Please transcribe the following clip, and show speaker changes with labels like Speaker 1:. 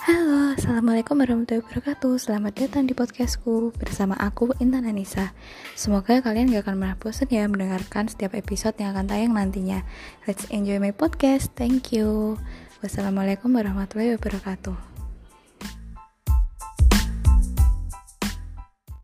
Speaker 1: Halo, Assalamualaikum warahmatullahi wabarakatuh. Selamat datang di podcastku Bersama aku, Intan Anissa. Semoga kalian gak akan pernah bosan ya Mendengarkan setiap episode yang akan tayang nantinya. Let's enjoy my podcast, thank you. Wassalamualaikum warahmatullahi wabarakatuh.